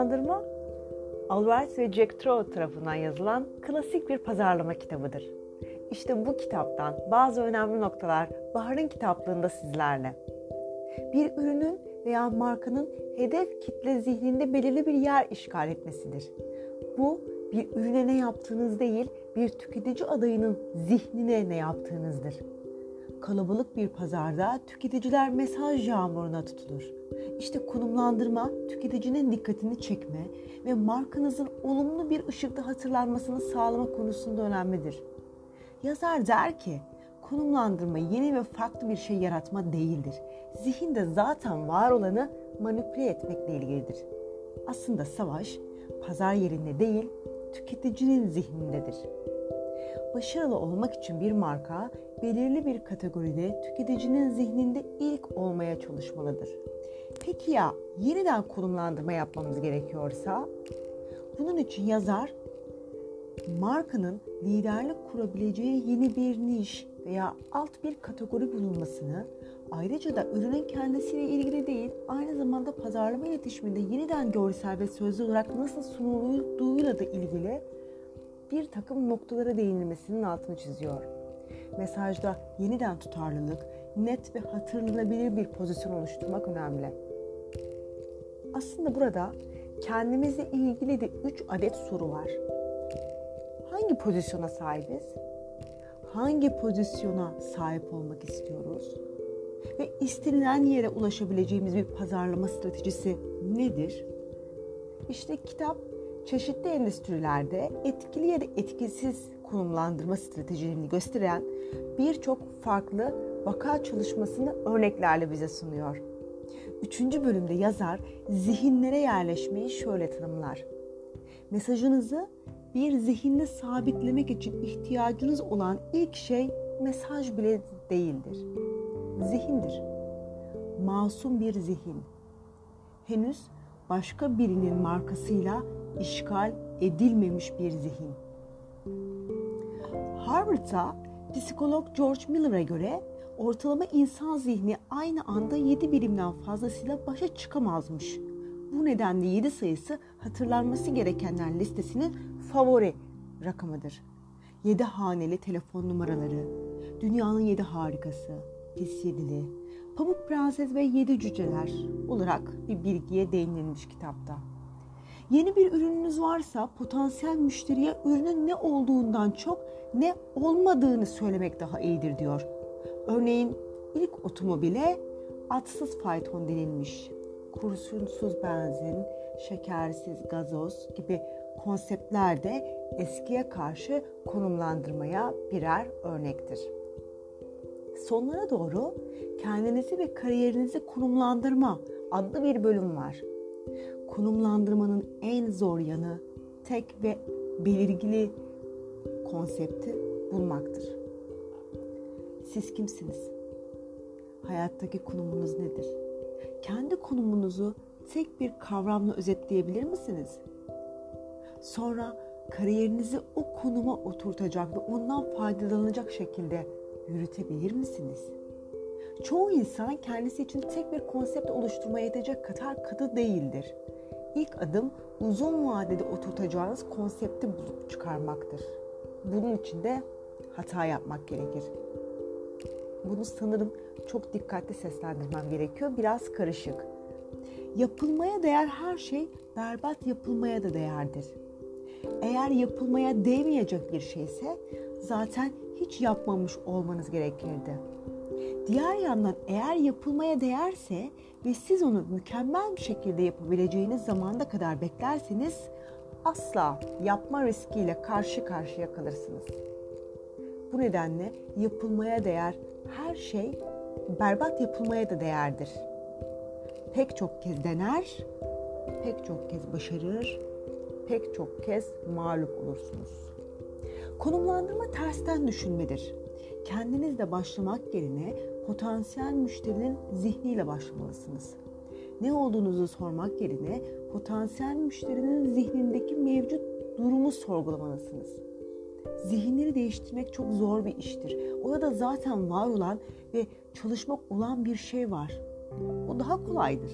Konumlandırma, Albright ve Jack Trout tarafından yazılan klasik bir pazarlama kitabıdır. İşte bu kitaptan bazı önemli noktalar Bahar'ın kitaplığında sizlerle. Bir ürünün veya markanın hedef kitle zihninde belirli bir yer işgal etmesidir. Bu bir ürüne ne yaptığınız değil, bir tüketici adayının zihnine ne yaptığınızdır. Kalabalık bir pazarda tüketiciler mesaj yağmuruna tutulur. İşte konumlandırma, tüketicinin dikkatini çekme ve markanızın olumlu bir ışıkta hatırlanmasını sağlama konusunda önemlidir. Yazar der ki, konumlandırma yeni ve farklı bir şey yaratma değildir. Zihinde zaten var olanı manipüle etmekle ilgilidir. Aslında savaş pazar yerinde değil, tüketicinin zihnindedir. Başarılı olmak için bir marka belirli bir kategoride tüketicinin zihninde ilk olmaya çalışmalıdır. Peki ya yeniden konumlandırma yapmamız gerekiyorsa? Bunun için yazar markanın liderlik kurabileceği yeni bir niş veya alt bir kategori bulunmasını, ayrıca da ürünün kendisiyle ilgili değil, aynı zamanda pazarlama iletişiminde yeniden görsel ve sözlü olarak nasıl sunulduğuyla da ilgili bir takım noktalara değinilmesinin altını çiziyor. Mesajda yeniden tutarlılık, net ve hatırlanabilir bir pozisyon oluşturmak önemli. Aslında burada kendimizle ilgili de 3 adet soru var hangi pozisyona sahibiz? Hangi pozisyona sahip olmak istiyoruz? Ve istenilen yere ulaşabileceğimiz bir pazarlama stratejisi nedir? İşte kitap çeşitli endüstrilerde etkili ya da etkisiz konumlandırma stratejilerini gösteren birçok farklı vaka çalışmasını örneklerle bize sunuyor. Üçüncü bölümde yazar zihinlere yerleşmeyi şöyle tanımlar. Mesajınızı bir zihinde sabitlemek için ihtiyacınız olan ilk şey mesaj bile değildir. Zihindir. Masum bir zihin. Henüz başka birinin markasıyla işgal edilmemiş bir zihin. Harvard'da psikolog George Miller'a göre ortalama insan zihni aynı anda 7 birimden fazlasıyla başa çıkamazmış. Bu nedenle 7 sayısı hatırlanması gerekenler listesinin favori rakamıdır. 7 haneli telefon numaraları, dünyanın 7 harikası, pis yedili, Pamuk Prenses ve Yedi Cüceler olarak bir bilgiye değinilmiş kitapta. Yeni bir ürününüz varsa potansiyel müşteriye ürünün ne olduğundan çok ne olmadığını söylemek daha iyidir diyor. Örneğin ilk otomobile atsız fayton denilmiş. Kurşunsuz benzin, şekersiz gazoz gibi konseptler de eskiye karşı konumlandırmaya birer örnektir. Sonlara doğru kendinizi ve kariyerinizi konumlandırma adlı bir bölüm var. Konumlandırmanın en zor yanı tek ve belirgili konsepti bulmaktır. Siz kimsiniz? Hayattaki konumunuz nedir? Kendi konumunuzu tek bir kavramla özetleyebilir misiniz? Sonra kariyerinizi o konuma oturtacak ve ondan faydalanacak şekilde yürütebilir misiniz? Çoğu insan kendisi için tek bir konsept oluşturmaya yetecek kadar katı değildir. İlk adım uzun vadede oturtacağınız konsepti bulup çıkarmaktır. Bunun için de hata yapmak gerekir. Bunu sanırım çok dikkatli seslendirmem gerekiyor. Biraz karışık. Yapılmaya değer her şey berbat yapılmaya da değerdir. Eğer yapılmaya değmeyecek bir şeyse zaten hiç yapmamış olmanız gerekirdi. Diğer yandan eğer yapılmaya değerse ve siz onu mükemmel bir şekilde yapabileceğiniz zamanda kadar beklerseniz asla yapma riskiyle karşı karşıya kalırsınız. Bu nedenle yapılmaya değer her şey berbat yapılmaya da değerdir. Pek çok kez dener, pek çok kez başarır pek çok kez mağlup olursunuz. Konumlandırma tersten düşünmedir. Kendinizle başlamak yerine potansiyel müşterinin zihniyle başlamalısınız. Ne olduğunuzu sormak yerine potansiyel müşterinin zihnindeki mevcut durumu sorgulamalısınız. Zihinleri değiştirmek çok zor bir iştir. Orada zaten var olan ve çalışmak olan bir şey var. O daha kolaydır.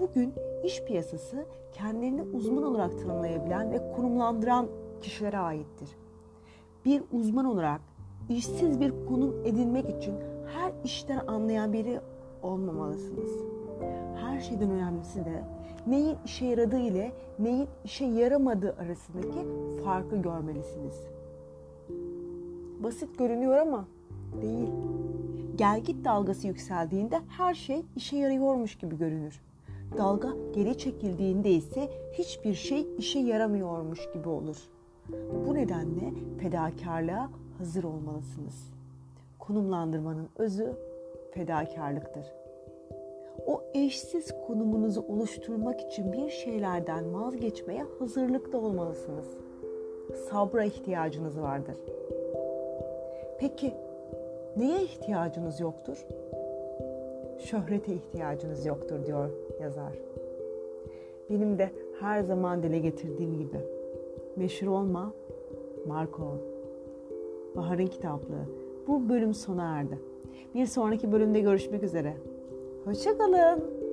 Bugün iş piyasası kendilerini uzman olarak tanımlayabilen ve konumlandıran kişilere aittir. Bir uzman olarak işsiz bir konum edinmek için her işten anlayan biri olmamalısınız. Her şeyden önemlisi de neyin işe yaradığı ile neyin işe yaramadığı arasındaki farkı görmelisiniz. Basit görünüyor ama değil. Gelgit dalgası yükseldiğinde her şey işe yarıyormuş gibi görünür. Dalga geri çekildiğinde ise hiçbir şey işe yaramıyormuş gibi olur. Bu nedenle fedakarlığa hazır olmalısınız. Konumlandırmanın özü fedakarlıktır. O eşsiz konumunuzu oluşturmak için bir şeylerden vazgeçmeye hazırlıklı olmalısınız. Sabra ihtiyacınız vardır. Peki neye ihtiyacınız yoktur? Şöhrete ihtiyacınız yoktur diyor yazar. Benim de her zaman dile getirdiğim gibi meşhur olma, marka ol. Bahar'ın kitaplığı. Bu bölüm sona erdi. Bir sonraki bölümde görüşmek üzere. Hoşçakalın.